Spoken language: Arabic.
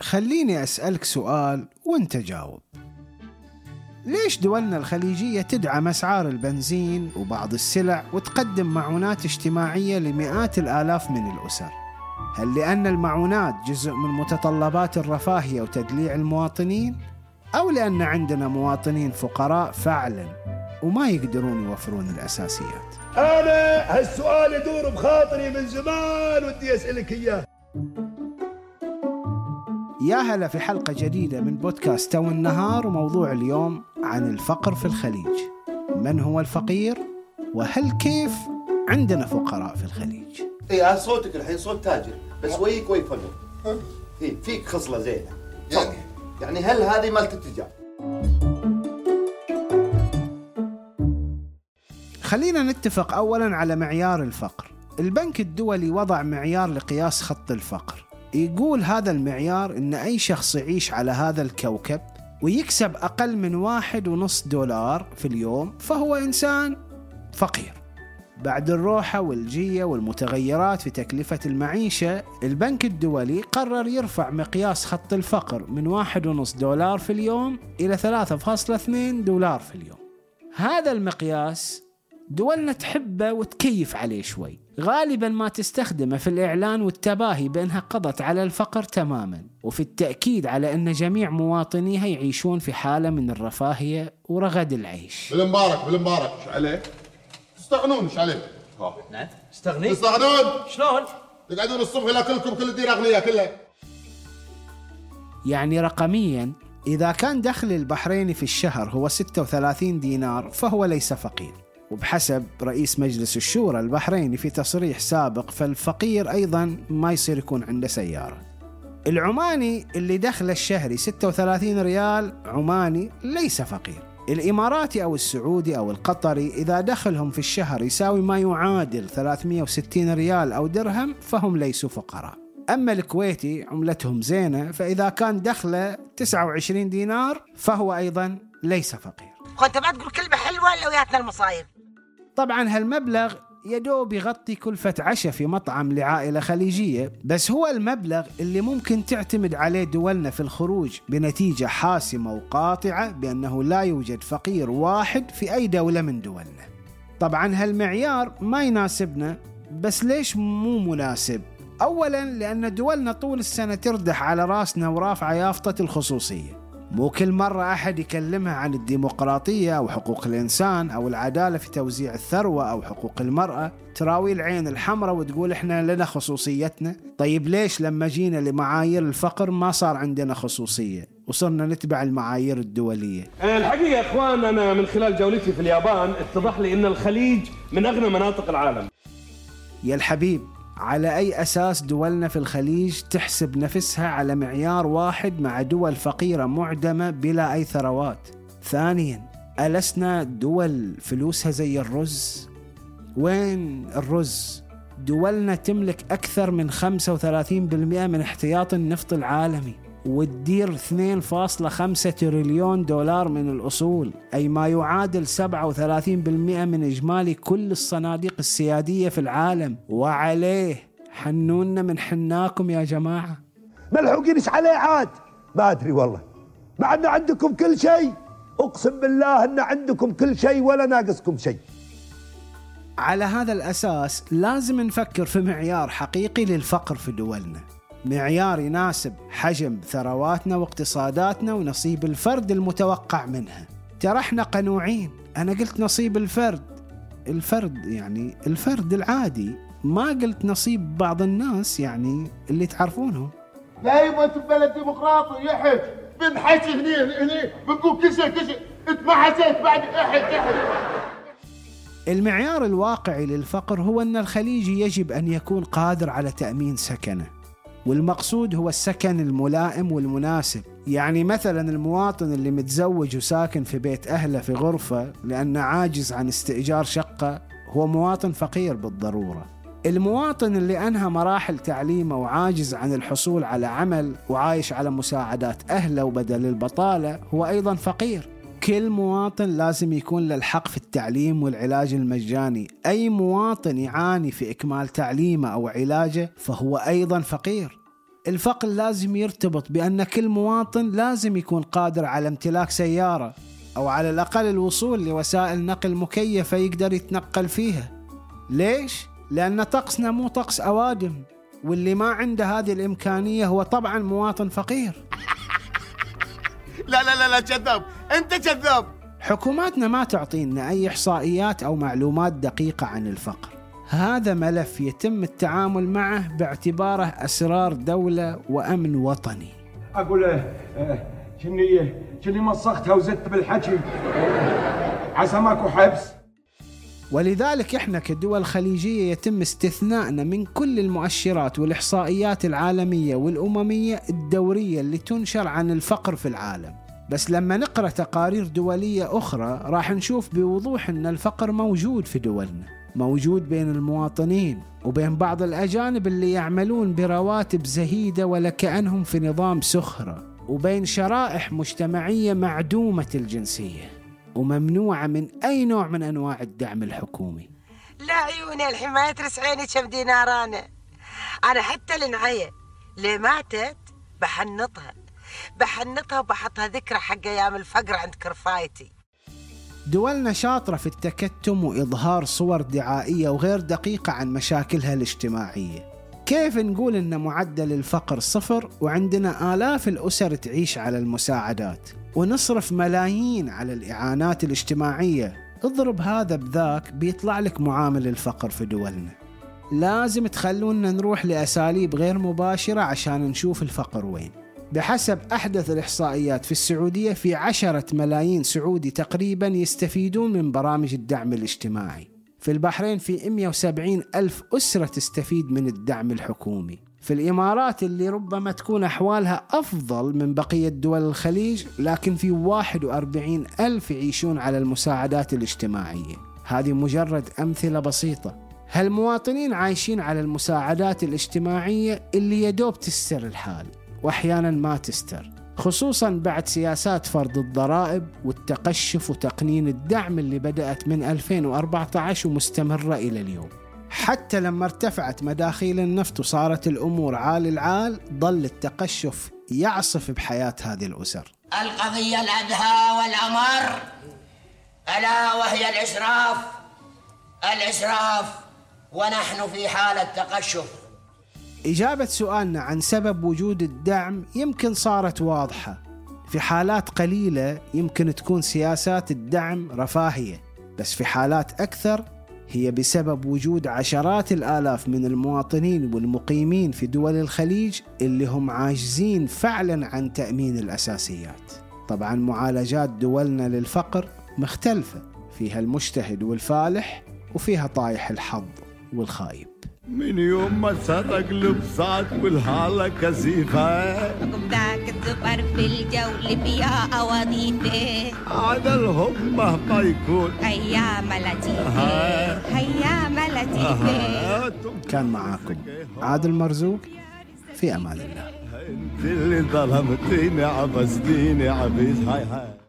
خليني أسألك سؤال وأنت جاوب ليش دولنا الخليجية تدعم أسعار البنزين وبعض السلع وتقدم معونات اجتماعية لمئات الآلاف من الأسر؟ هل لأن المعونات جزء من متطلبات الرفاهية وتدليع المواطنين؟ أو لأن عندنا مواطنين فقراء فعلا وما يقدرون يوفرون الأساسيات؟ أنا هالسؤال يدور بخاطري من زمان ودي أسألك إياه يا هلا في حلقة جديدة من بودكاست تو النهار وموضوع اليوم عن الفقر في الخليج. من هو الفقير؟ وهل كيف عندنا فقراء في الخليج؟ إي صوتك الحين صوت تاجر بس ويك وي فقر. إيه فيك خصلة زينة. يعني؟ يعني هل هذه مالت التجار خلينا نتفق أولا على معيار الفقر. البنك الدولي وضع معيار لقياس خط الفقر. يقول هذا المعيار إن أي شخص يعيش على هذا الكوكب ويكسب أقل من واحد ونص دولار في اليوم فهو إنسان فقير. بعد الروحة والجية والمتغيرات في تكلفة المعيشة البنك الدولي قرر يرفع مقياس خط الفقر من واحد ونص دولار في اليوم إلى 3.2 دولار في اليوم. هذا المقياس دولنا تحبه وتكيف عليه شوي. غالبا ما تستخدمه في الإعلان والتباهي بأنها قضت على الفقر تماما وفي التأكيد على أن جميع مواطنيها يعيشون في حالة من الرفاهية ورغد العيش. بالمبارك بالمبارك. إيش عليه؟ تستغنون إيش عليه؟ نعم. استغني تستغنون. شلون؟ تقعدون الصبح لاكلكم كل الديره اغنياء كلها. يعني رقميا إذا كان دخل البحريني في الشهر هو 36 دينار فهو ليس فقير. وبحسب رئيس مجلس الشورى البحريني في تصريح سابق فالفقير أيضا ما يصير يكون عنده سيارة. العماني اللي دخله الشهري 36 ريال عماني ليس فقير. الإماراتي أو السعودي أو القطري إذا دخلهم في الشهر يساوي ما يعادل 360 ريال أو درهم فهم ليسوا فقراء. أما الكويتي عملتهم زينة فإذا كان دخله 29 دينار فهو أيضا ليس فقير. وانت ما تقول كلمة حلوة إلا وياتنا المصايب. طبعا هالمبلغ يدوب يغطي كلفة عشاء في مطعم لعائلة خليجية بس هو المبلغ اللي ممكن تعتمد عليه دولنا في الخروج بنتيجة حاسمة وقاطعة بأنه لا يوجد فقير واحد في أي دولة من دولنا طبعا هالمعيار ما يناسبنا بس ليش مو مناسب؟ أولا لأن دولنا طول السنة تردح على رأسنا ورافعة يافطة الخصوصية مو كل مرة أحد يكلمها عن الديمقراطية أو حقوق الإنسان أو العدالة في توزيع الثروة أو حقوق المرأة. تراوي العين الحمراء وتقول إحنا لنا خصوصيتنا. طيب ليش لما جينا لمعايير الفقر ما صار عندنا خصوصية؟ وصرنا نتبع المعايير الدولية. الحقيقة يا اخوان أنا من خلال جولتي في اليابان اتضح لي إن الخليج من أغنى مناطق العالم. يا الحبيب على أي أساس دولنا في الخليج تحسب نفسها على معيار واحد مع دول فقيرة معدمة بلا أي ثروات. ثانيا ألسنا دول فلوسها زي الرز؟ وين الرز؟ دولنا تملك أكثر من 35% من احتياط النفط العالمي. وتدير 2.5 تريليون دولار من الأصول أي ما يعادل 37% من إجمالي كل الصناديق السيادية في العالم. وعليه حنونا من حناكم يا جماعة. ملحوقين إيش عليه عاد؟ ما أدري والله. مع ان عندكم كل شيء. أقسم بالله إن عندكم كل شيء ولا ناقصكم شيء. على هذا الأساس لازم نفكر في معيار حقيقي للفقر في دولنا. معيار يناسب حجم ثرواتنا واقتصاداتنا ونصيب الفرد المتوقع منها ترى إحنا قنوعين. أنا قلت نصيب الفرد. الفرد يعني الفرد العادي. ما قلت نصيب بعض الناس يعني اللي تعرفونهم. لا يبغى بلد ديمقراطي يحج بنحكي هني هني بنقول كل شيء كل شيء. انت ما حسيت بعد احد احد المعيار الواقعي للفقر هو أن الخليجي يجب أن يكون قادر على تأمين سكنه. والمقصود هو السكن الملائم والمناسب. يعني مثلا المواطن اللي متزوج وساكن في بيت أهله في غرفة لأنه عاجز عن استئجار شقة هو مواطن فقير بالضرورة. المواطن اللي أنهى مراحل تعليمه وعاجز عن الحصول على عمل وعايش على مساعدات أهله وبدل البطالة هو أيضا فقير. كل مواطن لازم يكون له الحق في التعليم والعلاج المجاني. أي مواطن يعاني في إكمال تعليمه أو علاجه فهو أيضا فقير. الفقر لازم يرتبط بأن كل مواطن لازم يكون قادر على امتلاك سيارة أو على الأقل الوصول لوسائل نقل مكيفة يقدر يتنقل فيها. ليش؟ لأن طقسنا مو طقس أوادم واللي ما عنده هذه الإمكانية هو طبعا مواطن فقير. لا لا لا لا كذاب أنت كذاب حكوماتنا ما تعطينا أي إحصائيات أو معلومات دقيقة عن الفقر. هذا ملف يتم التعامل معه باعتباره أسرار دولة وأمن وطني. أقول له آه، كني كني مسختها وزدت بالحكي؟ عسى ماكو حبس. ولذلك إحنا كدول خليجية يتم استثنائنا من كل المؤشرات والإحصائيات العالمية والأممية الدورية اللي تنشر عن الفقر في العالم. بس لما نقرأ تقارير دولية أخرى راح نشوف بوضوح أن الفقر موجود في دولنا موجود بين المواطنين وبين بعض الأجانب اللي يعملون برواتب زهيدة ولا كأنهم في نظام سخرة وبين شرائح مجتمعية معدومة الجنسية. وممنوعة من أي نوع من أنواع الدعم الحكومي. لا عيوني الحين ما يترس عيني كم دينار أنا. أنا حتى النعية اللي ماتت بحنطها. بحنطها وبحطها ذكرى حق أيام الفقر عند كرفايتي. دولنا شاطرة في التكتم وإظهار صور دعائية وغير دقيقة عن مشاكلها الاجتماعية. كيف نقول أن معدل الفقر صفر وعندنا آلاف الأسر تعيش على المساعدات ونصرف ملايين على الإعانات الاجتماعية؟ اضرب هذا بذاك بيطلع لك معامل الفقر في دولنا. لازم تخلونا نروح لأساليب غير مباشرة عشان نشوف الفقر وين. بحسب أحدث الإحصائيات في السعودية في عشرة ملايين سعودي تقريبا يستفيدون من برامج الدعم الاجتماعي. في البحرين في 170 ألف أسرة تستفيد من الدعم الحكومي. في الإمارات اللي ربما تكون أحوالها أفضل من بقية دول الخليج لكن في 41 ألف يعيشون على المساعدات الاجتماعية. هذه مجرد أمثلة بسيطة. هالمواطنين عايشين على المساعدات الاجتماعية اللي يدوب تستر الحال؟ وأحيانا ما تستر. خصوصا بعد سياسات فرض الضرائب والتقشف وتقنين الدعم اللي بدأت من 2014 ومستمرة إلى اليوم. حتى لما ارتفعت مداخيل النفط وصارت الأمور عال العال ظل التقشف يعصف بحياة هذه الأسر. القضية الأدهى والأمر ألا وهي الإسراف؟ الإسراف ونحن في حالة تقشف إجابة سؤالنا عن سبب وجود الدعم يمكن صارت واضحة. في حالات قليلة يمكن تكون سياسات الدعم رفاهية بس في حالات أكثر هي بسبب وجود عشرات الآلاف من المواطنين والمقيمين في دول الخليج اللي هم عاجزين فعلا عن تأمين الأساسيات. طبعا معالجات دولنا للفقر مختلفة فيها المجتهد والفالح وفيها طايح الحظ والخايب. من يوم ما صار اقلب صعد والحالة كثيفة. ذاك الزفر في الجو اللي فيها أواضيفه هذا الحب مهما يكون. أيام لطيفة أيام لطيفة كان معاكم عادل مرزوق في أمان الله. انت اللي ظلمتيني عبستيني عبيد هاي هاي.